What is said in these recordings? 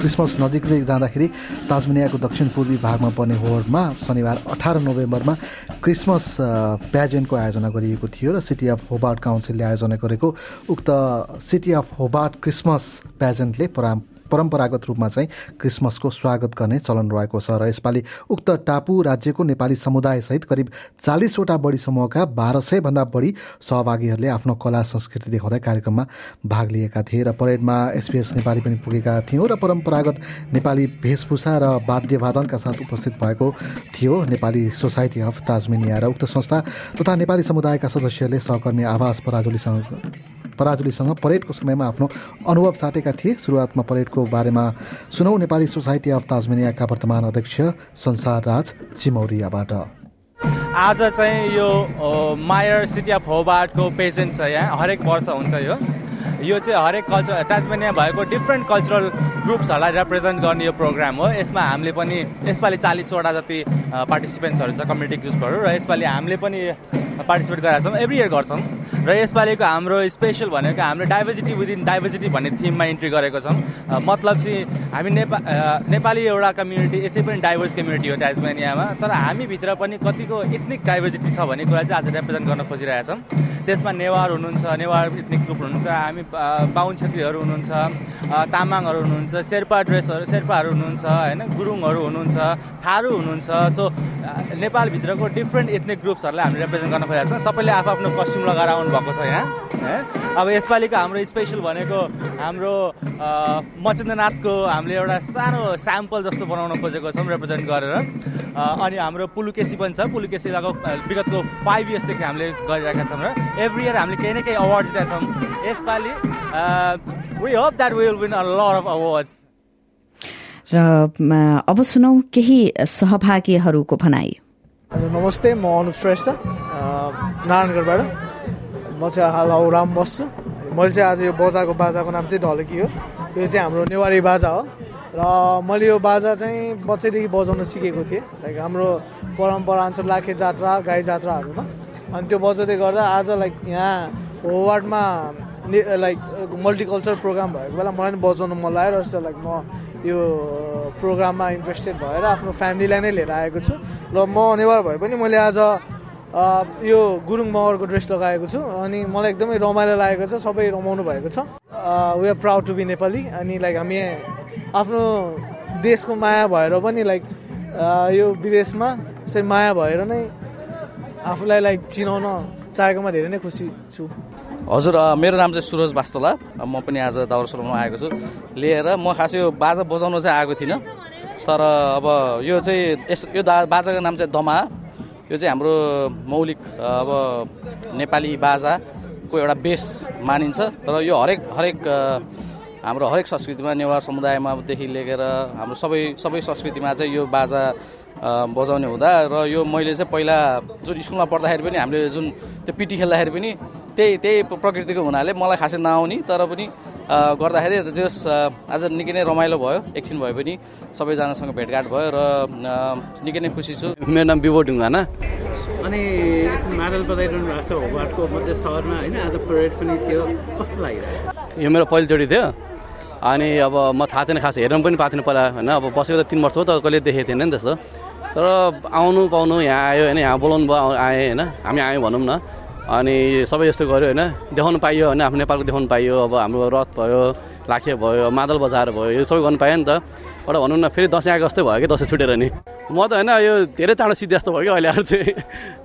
Christmas नजिकै जाँदाखेरि ताजमेनियाको दक्षिण पूर्वी भागमा पर्ने होर्डमा शनिबार अठार नोभेम्बरमा क्रिसमस प्याजेन्टको आयोजना गरिएको थियो र सिटी अफ होबार्ट काउन्सिलले आयोजना गरेको उक्त सिटी अफ होबार्ट क्रिसमस प्याजेन्टले परा परम्परागत रूपमा चाहिँ क्रिसमसको स्वागत गर्ने चलन रहेको छ र यसपालि उक्त टापु राज्यको नेपाली समुदायसहित करिब चालिसवटा बढी समूहका बाह्र सयभन्दा बढी सहभागीहरूले आफ्नो कला संस्कृति देखाउँदै कार्यक्रममा भाग लिएका थिए र परेडमा एसपिएस नेपाली पनि पुगेका थियौँ र परम्परागत नेपाली वेशभूषा र वाद्यवादनका साथ उपस्थित भएको थियो। नेपाली सोसाइटी अफ ताजमेनिया र उक्त संस्था तथा नेपाली समुदायका सदस्यहरूले सहकर्मी आवास पराजुलीसँग पराजुलीसँग परेडको समयमा आफ्नो अनुभव साटेका थिए। सुरुवातमा परेडको बारेमा सुनौ नेपाली सोसाइटी अफ ताजमेनियाका वर्तमान अध्यक्ष संसार राज चिमौरियाबाट। आज चाहिँ यो मायर सिटी अफ होबार्टको पेसेन्ट छ यहाँ। हरेक वर्ष हुन्छ यो। यो चाहिँ हरेक कल्चर ताजमेनिया भएको डिफ्रेन्ट कल्चरल ग्रुप्सहरूलाई रिप्रेजेन्ट गर्ने यो प्रोग्राम हो। यसमा हामीले पनि यसपालि चालिसवटा जति पार्टिसिपेन्ट्सहरू छ कम्युनिटी ग्रुप्सहरू र यसपालि हामीले पनि पार्टिसिपेट गरेका छौँ। एभ्री इयर गर्छौँ। र यसपालिको हाम्रो स्पेसल भनेको हाम्रो डाइभर्सिटी विदिन डाइभर्सिटी भन्ने थिममा इन्ट्री गरेको छौँ। मतलब चाहिँ हामी नेपा नेपाली एउटा कम्युनिटी यसै पनि डाइभर्स कम्युनिटी हो टाइजमेनियामा तर हामीभित्र पनि कतिको इथनिक डाइभर्सिटी छ भन्ने कुरा चाहिँ आज रिप्रेजेन्ट गर्न खोजिरहेका छौँ। त्यसमा नेवार हुनुहुन्छ नेवार इथनिक ग्रुप हुनुहुन्छ हामी बाहुन छेत्रीहरू हुनुहुन्छ तामाङहरू हुनुहुन्छ शेर्पा ड्रेसहरू शेर्पाहरू हुनुहुन्छ होइन गुरुङहरू हुनुहुन्छ थारू हुनुहुन्छ। सो नेपालभित्रको डिफ्रेन्ट इथनिक ग्रुप्सहरूलाई हामीले रिप्रेजेन्ट गर्न खोजेको छ। सबैले आफ्नो आफ्नो कस्ट्युम लगाएर आउनु भएको छ यहाँ है? अब यसपालिको हाम्रो स्पेसल भनेको हाम्रो मचेन्द्रनाथको हामीले एउटा सानो स्याम्पल जस्तो बनाउन खोजेको छौँ रिप्रेजेन्ट गरेर। अनि हाम्रो पुलुकेसी पनि छ। पुलुकेसी लगभग विगतको फाइभ इयर्सदेखि हामीले गरिरहेका छौँ र एभ्री इयर हामीले केही न केही अवार्ड जितेका छौँ। यसपालि we hope that will win a lot of awards र अब सुनौ केही सहभागीहरूको भनाइ। नमस्ते म अनुप श्रेष्ठ नारायणगढबाट। म चाहिँ हाल हाउराम बस्छु। मैले चाहिँ आज यो बजाको बाजाको नाम चाहिँ ढलकी हो। यो चाहिँ हाम्रो नेवारी बाजा हो। र मैले यो बाजा चाहिँ बच्चैदेखि बजाउन सिकेको थिएँ। लाइक हाम्रो परम्परा अनुसार लाखे जात्रा गाई जात्राहरूमा। अनि त्यो बजाउँदै गर्दा आज लाइक यहाँ होवार्डमा लाइक मल्टिकल्चर प्रोग्राम भएको बेला मलाई पनि बजाउनु मन लाग्यो र लाइक म यो प्रोग्राममा इन्ट्रेस्टेड भएर आफ्नो फ्यामिलीलाई नै लिएर आएको छु। र म नेवार भए पनि मैले आज यो गुरुङ मगरको ड्रेस लगाएको छु अनि मलाई एकदमै रमाइलो लागेको छ सबै रमाउनु भएको छ। We are proud to be Nepali अनि लाइक हामी आफ्नो देशको माया भएर पनि लाइक यो विदेशमा चाहिँ माया भएर नै आफूलाई लाइक चिनाउन चाहेकोमा धेरै नै खुसी छु। हजुर मेरो नाम चाहिँ सुरज बास्तोला। म पनि आज दाउरसोलमा आएको छु। लिएर म खास यो बाजा बजाउन चाहिँ आएको थिइनँ। तर अब यो चाहिँ यस यो दा बाजाको नाम चाहिँ दमा। यो चाहिँ हाम्रो मौलिक अब नेपाली बाजाको एउटा बेस मानिन्छ र यो हरेक हरेक हाम्रो हरेक संस्कृतिमा नेवार समुदायमादेखि लिएर हाम्रो सबै सबै संस्कृतिमा चाहिँ यो बाजा बजाउने हुँदा र यो मैले चाहिँ पहिला जुन स्कुलमा पढ्दाखेरि पनि हामीले जुन त्यो पिटी खेल्दाखेरि पनि त्यही त्यही प्रकृतिको हुनाले मलाई खासै नआउने तर पनि गर्दाखेरि जस आज निकै नै रमाइलो भयो एकछिन भए पनि सबैजनासँग भेटघाट भयो र निकै नै खुसी छु। मेरो नाम विभो ढुङ्गाना अनि मादल बजाइरहनु भएको छ होबाटको मध्य सहरमा होइन? आज परेड पनि थियो। कस्तो लागिरहेको यो मेरो पहिलोचोटि थियो। अनि अब म थाहा थिएन खास हेर्नु पनि पाएको थिएन पहिला होइन? अब बसेको त तिन वर्ष हो त कहिले देखेको थिएन नि त्यस्तो तर आउनु पाउनु यहाँ आयो होइन? यहाँ बोलाउनु भयो आएँ होइन? हामी आयौँ भनौँ न। अनि सबै यस्तो गऱ्यो होइन। देखाउनु पाइयो होइन आफ्नो नेपालको देखाउनु पाइयो। अब हाम्रो रथ भयो लाखे भयो मादल बजार भयो यो सबै गर्नु पायो नि त। एउटा भनौँ न फेरि दसैँ आएको जस्तै भयो कि दसैँ छुटेर नि। म त होइन यो धेरै चाँडो सिद्धि जस्तो भयो कि अहिले आएर चाहिँ।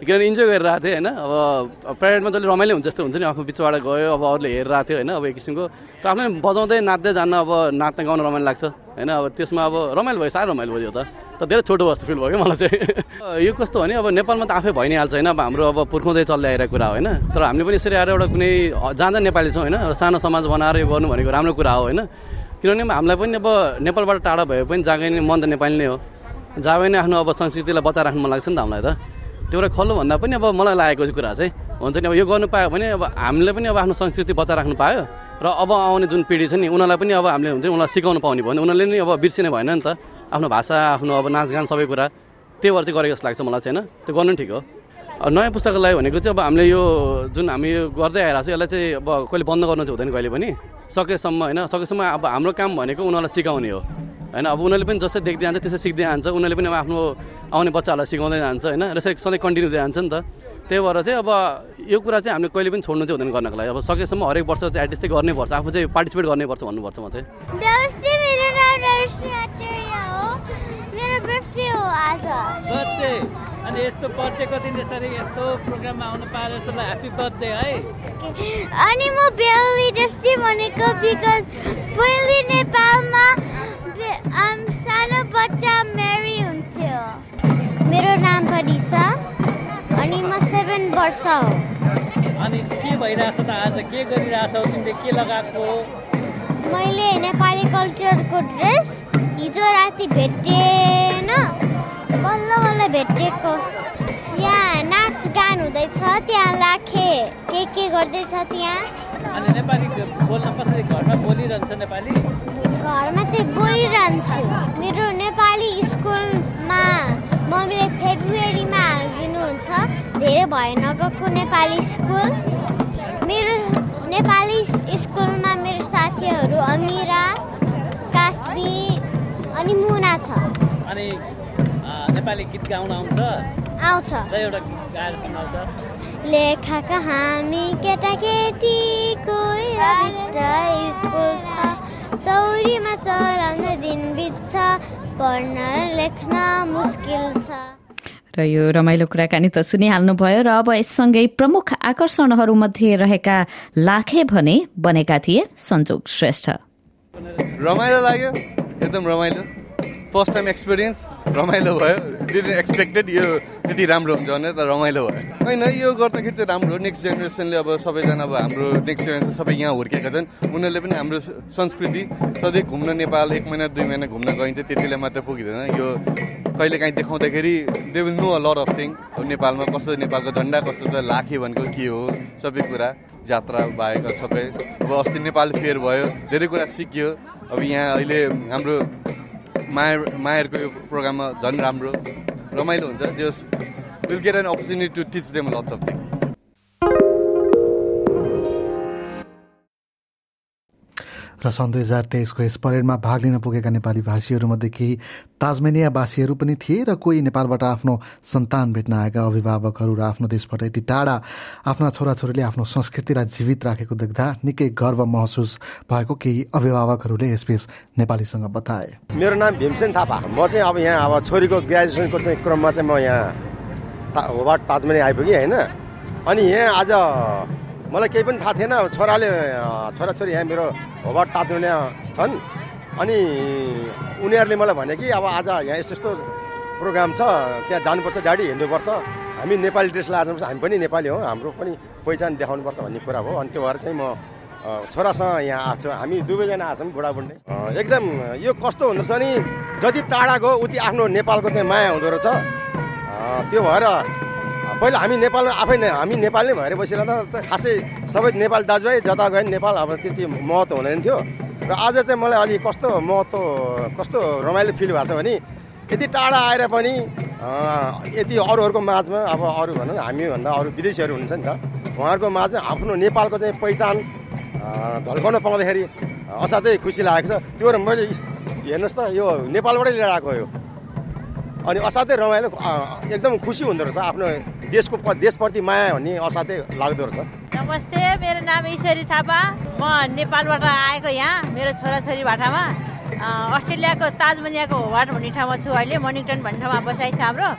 किनभने इन्जोय गरेर आएको थिएँ होइन। अब प्यारेडमा जसले रमाइलो हुन्छ जस्तो हुन्छ नि आफ्नो बिचबाट गयो अब अरूले हेरेर आएको थियो होइन अब एक किसिमको। र आफ्नै बजाउँदै नाच्दै जान्न अब नाच्न गाउनु रमाइलो लाग्छ। होइन अब त्यसमा अब रमाइलो भयो साह्रो रमाइलो भयो त। त धेरै छोटो जस्तो फिल भयो कि मलाई चाहिँ। यो कस्तो भने अब नेपालमा त आफै भइ नै हाल्छ होइन। अब हाम्रो अब पुर्खाउँदै चल्दै आइरहेको कुरा होइन। तर हामीले पनि यसरी आएर एउटा कुनै जहाँ नेपाली छौँ होइन। सानो समाज बनाएर यो गर्नु भनेको राम्रो कुरा हो होइन। किनभने हामीलाई पनि अब नेपालबाट टाढा भए पनि जहाँ गए मन त नेपाली नै हो। जहाँ पनि आफ्नो अब संस्कृतिलाई बचाएर राख्नु मन लाग्छ नि त हामीलाई त। त्यो एउटा खल्लो भन्दा पनि अब मलाई लागेको कुरा चाहिँ हुन्छ नि अब यो गर्नु पायो भने अब हामीले पनि अब आफ्नो संस्कृति बचाएर राख्नु पायो। र अब आउने जुन पिँढी छ नि उनीहरूलाई पनि अब हामीले हुन्छ नि उनीहरूलाई सिकाउनु पाउने भयो भने उनीहरूले नि अब बिर्सिने भएन नि त। आफ्नो भाषा आफ्नो अब नाचगान सबै कुरा त्यही भएर चाहिँ गरेको जस्तो लाग्छ मलाई चाहिँ होइन? त्यो गर्नु ठिक हो। नयाँ पुस्तकालय भनेको चाहिँ अब हामीले यो जुन हामी यो गर्दै आइरहेको छ यसलाई चाहिँ अब कहिले बन्द गर्नु चाहिँ हुँदैन कहिले पनि। सकेसम्म होइन? सकेसम्म अब हाम्रो काम भनेको उनीहरूलाई सिकाउने हो। होइन? अब उनीहरूले पनि जस्तै देख्दै जान्छ त्यसै सिक्दै जान्छ। उनीहरूले पनि अब आफ्नो आउने बच्चाहरूलाई सिकाउँदै जान्छ होइन? र यसरी सधैँ कन्टिन्यू जान्छ नि त। त्यही भएर चाहिँ अब यो कुरा चाहिँ हामीले कहिले पनि छोड्नु चाहिँ हुँदैन गर्नको लागि। अब सकेसम्म हरेक वर्ष चाहिँ एटलिस्ट चाहिँ गर्नैपर्छ आफू चाहिँ पार्टिसिपेट गर्नैपर्छ भन्नुपर्छ म चाहिँ दोस्ती मेरो नाम रोशनी आचार्य हो मेरो बर्थडे हो आज। बर्थडे अनि यस्तो बर्थडेको दिन यसरी यस्तो प्रोग्राममा आउनु पाएर यसलाई ह्याप्पी बर्थडे है। अनि म बेहुली जस्तै भनेको बिकज पहिले नेपालमा सानो बच्चा मेरी हुन्थ्यो। मेरो नाम भनिसा अनि म सेभेन वर्ष हो। अनि के भइरहेछ त आज? के गरिरहेछौ तिमीले? के लगाएको? मैले नेपाली कल्चरको ड्रेस हिजो राति भेटेन बल्ल बल्ल भेटेको यहाँ नाच गान हुँदैछ त्यहाँ लाखे के के गर्दैछ त्यहाँ अनि नेपाली बोल्न कसरी घरमा बोलिरहन्छ नेपाली घरमा चाहिँ बोलिरहन्छु मेरो नेपाली स्कुलमा मम्मीले फेब्रुअरीमा हालिदिनुहुन्छ धेरै भयो नगएको नेपाली स्कुल मेरो नेपाली स्कुलमा मेरो साथीहरू अमिरा अनि मुना छ। अनि नेपाली गीत गाउन आउँछ? आउँछ। र एउटा गाएर सुनाउ त लेखाका हामी केटाकेटीको स्कुल छ। चौरीमा चलाउँदा दिन बित्छ पढ्न लेख्न मुस्किल छ। र यो रमाइलो कुराकानी त सुनिहाल्नुभयो र अब यससँगै प्रमुख आकर्षणहरूमध्ये रहेका लाखे भने बनेका थिए सञ्जोग श्रेष्ठ। रमाइलो लाग्यो। एकदम रमाइलो। फर्स्ट टाइम एक्सपिरियन्स रमाइलो भयो। डिडन्ट एक्सपेक्टेड यो यति राम्रो हुन्छ भनेर त रमाइलो भयो। होइन यो गर्दाखेरि चाहिँ राम्रो नेक्स्ट जेनेरेसनले अब सबैजना अब हाम्रो नेक्स्ट जेनेरेसन सबै यहाँ हुर्केका छन्। उनीहरूले पनि हाम्रो संस्कृति सधैँ घुम्न नेपाल एक महिना दुई महिना घुम्न गइन्छ त्यतिले मात्र पुगिँदैन। यो कहिले काहीँ देखाउँदाखेरि they will know a lot of thing नेपालमा कस्तो नेपालको झन्डा कस्तो छ लाखे भनेको के हो सबै कुरा। जात्रा बाहेक सबै। अब अस्ति नेपाल फेयर भयो धेरै कुरा सिकियो। अब यहाँ अहिले हाम्रो मायर मायरको यो प्रोग्राममा झन् राम्रो रमाइलो हुन्छ। Just will get an opportunity to teach them lots of thing र सन् दुई हजार तेइसको यस परेडमा भाग लिन पुगेका नेपाली भाषीहरूमध्ये केही ताजमेनियावासीहरू पनि थिए र कोही नेपालबाट आफ्नो सन्तान भेट्न आएका अभिभावकहरू र आफ्नो देशबाट यति टाढा आफ्ना छोराछोरीले आफ्नो संस्कृतिलाई जीवित राखेको देख्दा निकै गर्व महसुस भएको केही अभिभावकहरूले यसबीच नेपालीसँग बताए। मेरो नाम भीमसेन थापा। म चाहिँ अब यहाँ अब छोरीको ग्रेजुएसनको चाहिँ क्रममा चाहिँ म यहाँ होबाट ताजमहल आइपुगेँ होइन? अनि यहाँ आज मलाई केही पनि थाहा थिएन। छोराले छोराछोरी यहाँ मेरो होबाट ताजमहल छन्। अनि उनीहरूले मलाई भने कि अब आज यहाँ यस्तो यस्तो प्रोग्राम छ त्यहाँ जानुपर्छ ड्याडी हिँड्नुपर्छ। हामी नेपाली ड्रेस लगाएर हामी पनि नेपाली हो हाम्रो पनि पहिचान देखाउनुपर्छ भन्ने कुरा हो। अनि त्यो भएर चाहिँ म छोरासँग यहाँ आएको छु। हामी दुवैजना आएको छौँ बुढाबुढी एकदम यो कस्तो हुँदो रहेछ नि जति टाढा गयो उति आफ्नो नेपालको चाहिँ माया हुँदो रहेछ त्यो भएर पहिला हामी नेपालमा आफै नै हामी नेपाल नै भएर बसिरहँदा त खासै सबै नेपाल दाजुभाइ जता नि नेपाल अब त्यति महत्त्व हुँदैन थियो। र आज चाहिँ मलाई अलिक कस्तो महत्त्व कस्तो रमाइलो फिल भएको छ भने यति टाढा आएर पनि यति अरूहरूको माझमा अब अरू भनौँ हामीभन्दा अरू विदेशीहरू हुनुहुन्छ नि त उहाँहरूको माझमा आफ्नो नेपालको चाहिँ पहिचान झल्काउन पाउँदाखेरि असाध्यै खुसी लागेको छ। त्यो भएर मैले हेर्नुहोस् त यो नेपालबाटै लिएर आएको यो। अनि असाध्यै रमाइलो एकदम खुसी हुँदो रहेछ। आफ्नो देशको देशप्रति माया भन्ने असाध्यै लाग्दो रहेछ। नमस्ते मेरो नाम ईश्वरी थापा। म नेपालबाट आएको यहाँ मेरो छोराछोरी भाटामा। अस्ट्रेलियाको ताजमनियाको होवाट भन्ने ठाउँमा छु अहिले मनिङटन भन्ने ठाउँमा बसाइ छ हाम्रो।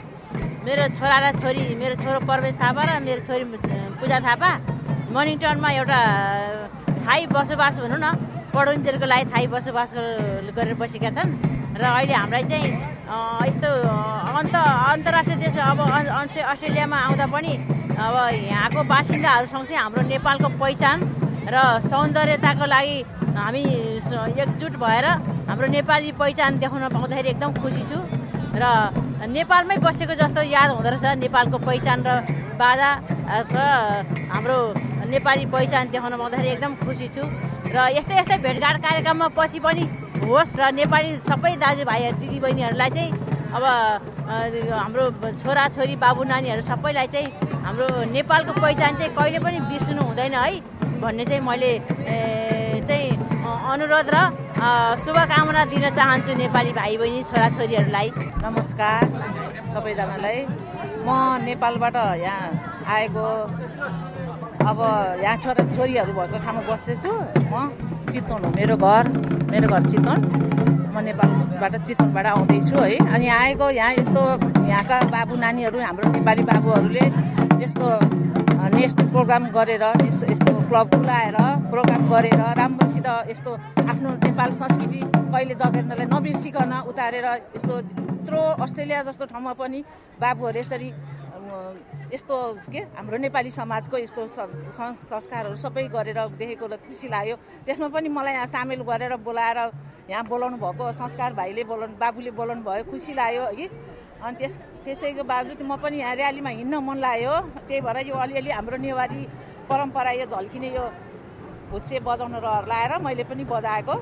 मेरो छोरा र छोरी मेरो छोरो प्रवेश थापा र मेरो छोरी पूजा थापा। मनिङटनमा एउटा थाई बसोबास भनौँ न पढुन्जेलको लागि थाई बसोबास गर- गरेर बसेका छन्। र अहिले हामीलाई चाहिँ यस्तो अन्त अन्तर्राष्ट्रिय देश अब अस्ट्रेलियामा आउँदा पनि अब यहाँको बासिन्दाहरूसँग चाहिँ हाम्रो नेपालको पहिचान र सौन्दर्यताको लागि हामी एकजुट भएर हाम्रो नेपाली पहिचान देखाउन पाउँदाखेरि एकदम खुसी छु। र नेपालमै बसेको जस्तो याद हुँदो रहेछ नेपालको पहिचान र अ, छ हाम्रो नेपाली पहिचान देखाउन पाउँदाखेरि एकदम खुसी छु। र यस्तै यस्तै भेटघाट कार्यक्रममा पछि पनि होस् र नेपाली सबै दाजुभाइहरू दिदीबहिनीहरूलाई चाहिँ अब हाम्रो छोराछोरी बाबु नानीहरू सबैलाई चाहिँ हाम्रो नेपालको पहिचान चाहिँ कहिले पनि बिर्सनु हुँदैन है भन्ने चाहिँ मैले चाहिँ अनुरोध र शुभकामना दिन चाहन्छु नेपाली भाइ बहिनी छोराछोरीहरूलाई। नमस्कार सबैजनालाई। म नेपालबाट यहाँ आएको अब यहाँ छोरा छोरीहरू भएको ठाउँमा बस्दैछु। म चितवन हो। मेरो घर मेरो घर चितवन। म नेपालबाट चितवनबाट आउँदैछु है। अनि आएको यहाँ यस्तो यहाँका बाबु नानीहरू हाम्रो नेपाली बाबुहरूले यस्तो नेक्स्ट प्रोग्राम गरेर यस्तो यस्तो क्लब खुलाएर प्रोग्राम गरेर राम्रोसित यस्तो आफ्नो नेपाल संस्कृति कहिले जगेर्नलाई नबिर्सिकन उतारेर यस्तो यत्रो अस्ट्रेलिया जस्तो ठाउँमा पनि बाबुहरू यसरी यस्तो के हाम्रो नेपाली समाजको यस्तो संस्कारहरू सबै गरेर देखेको खुसी लाग्यो। त्यसमा पनि मलाई यहाँ सामेल गरेर बोलाएर यहाँ बोलाउनु भएको संस्कार भाइले बोलाउनु बाबुले बोलाउनु भयो खुसी लाग्यो है। अनि त्यस त्यसैको बावजुद म पनि यहाँ ऱ्यालीमा हिँड्न मन लाग्यो। त्यही भएर यो अलिअलि हाम्रो नेवारी परम्परा यो झल्किने यो भुच्चे बजाउनु रहर लाएर मैले पनि बजाएको।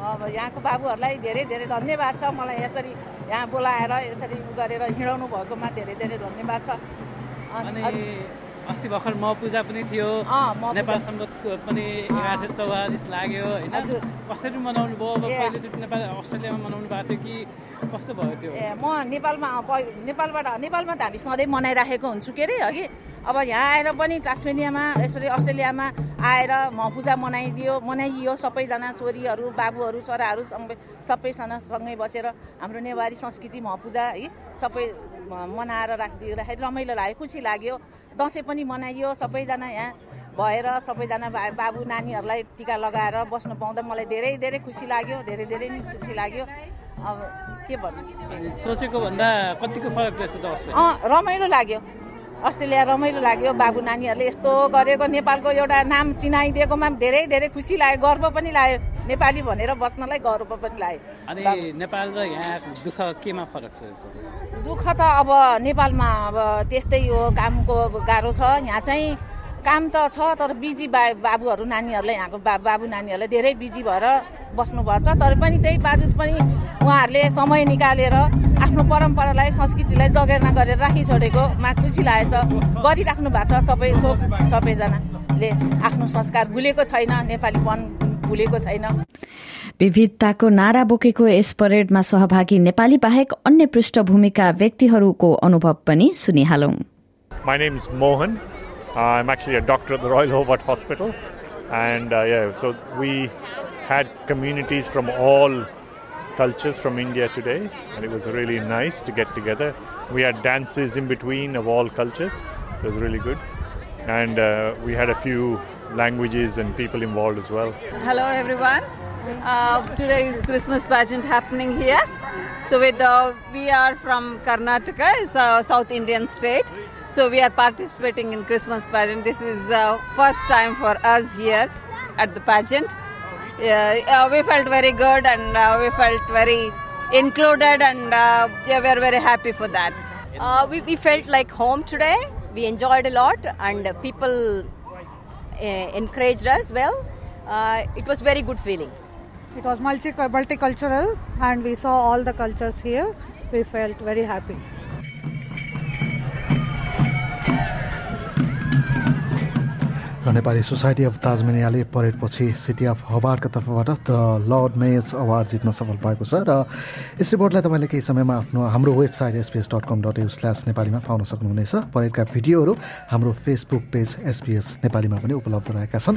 अब यहाँको बाबुहरूलाई धेरै धेरै धन्यवाद छ। मलाई यसरी यहाँ बोलाएर यसरी गरेर हिँडाउनु भएकोमा धेरै धेरै धन्यवाद छ। अनि अस्ति भर्खर म पूजा पनि थियो। नेपाल सम्बन्ध पनि एघार सय चौवालिस लाग्यो होइन? कसरी मनाउनु भयो अब पहिलोचोटि नेपाल अस्ट्रेलियामा मनाउनु भएको थियो कि कस्तो भयो त्यो? ए म नेपालमा नेपालबाट नेपालमा त हामी सधैँ मनाइराखेको हुन्छु के अरे अघि अब यहाँ आएर पनि टास्मेनियामा यसरी अस्ट्रेलियामा आएर म पूजा मनाइदियो मनाइयो सबैजना छोरीहरू बाबुहरू छोराहरू सँगै सबैजना सँगै बसेर हाम्रो नेवारी संस्कृति म पूजा है सबै मनाएर राखिदिँदाखेरि रमाइलो लाग्यो खुसी लाग्यो। दसैँ पनि मनाइयो सबैजना यहाँ भएर सबैजना बाबु नानीहरूलाई टिका लगाएर बस्नु पाउँदा मलाई धेरै धेरै खुसी लाग्यो धेरै धेरै नै खुसी लाग्यो। अब के भन्नु? सोचेको भन्दा कतिको फरक रहेछ त अँ रमाइलो लाग्यो। अस्ट्रेलिया रमाइलो लाग्यो। बाबु नानीहरूले यस्तो गरेको नेपालको एउटा नाम चिनाइदिएकोमा धेरै धेरै खुसी लाग्यो गर्व पनि लाग्यो। नेपाली भनेर बस्नलाई गर्व पनि लाग्यो। अनि नेपाल र यहाँ दुःख केमा फरक छ दुःख त अब नेपालमा अब त्यस्तै हो कामको गाह्रो छ। यहाँ चाहिँ काम त छ तर बिजी बा बाबुहरू नानीहरूलाई यहाँको बा बाबु नानीहरूलाई धेरै बिजी भएर बस्नुभएको छ तर पनि त्यही बाजुद पनि उहाँहरूले समय निकालेर आफ्नो परम्परालाई संस्कृतिलाई जगेर्ना गरेर राखिछोडेकोमा खुसी लागेको छ गरिराख्नु भएको छ सबै सबैजनाले आफ्नो संस्कार भुलेको छैन नेपालीपन भुलेको छैन। विविधताको नारा बोकेको यस परेडमा सहभागी नेपाली बाहेक अन्य पृष्ठभूमिका व्यक्तिहरूको अनुभव पनि सुनिहालौं। My name is Mohan. I'm actually a doctor at the Royal Hobart Hospital. And uh, yeah, so we had communities from all cultures from India today, and it was really nice to get together. We had dances in between of all cultures. It was really good. And uh, we had a few languages and people involved as well. Hello, everyone. Uh, today is Christmas pageant happening here. So with uh, we are from Karnataka, it's a South Indian state. So we are participating in Christmas pageant. This is the first time for us here at the pageant. Yeah, uh, we felt very good and uh, we felt very included and uh, yeah, we're very happy for that. Uh, we, we felt like home today. We enjoyed a lot and people uh, encouraged us well. Uh, it was very good feeling. It was multi- multicultural and we saw all the cultures here. We felt very happy. र Nepali society of ताजमेनियाले परेडपछि city of हबार्डको तर्फबाट the lord Myers award जित्न सफल भएको छ र यस रिपोर्टलाई तपाईँले केही समयमा आफ्नो हाम्रो website SBS dot com dot U slash नेपालीमा पाउन सक्नुहुनेछ। परेडका भिडियोहरू हाम्रो फेसबुक पेज एसपिएस नेपालीमा पनि उपलब्ध रहेका छन्।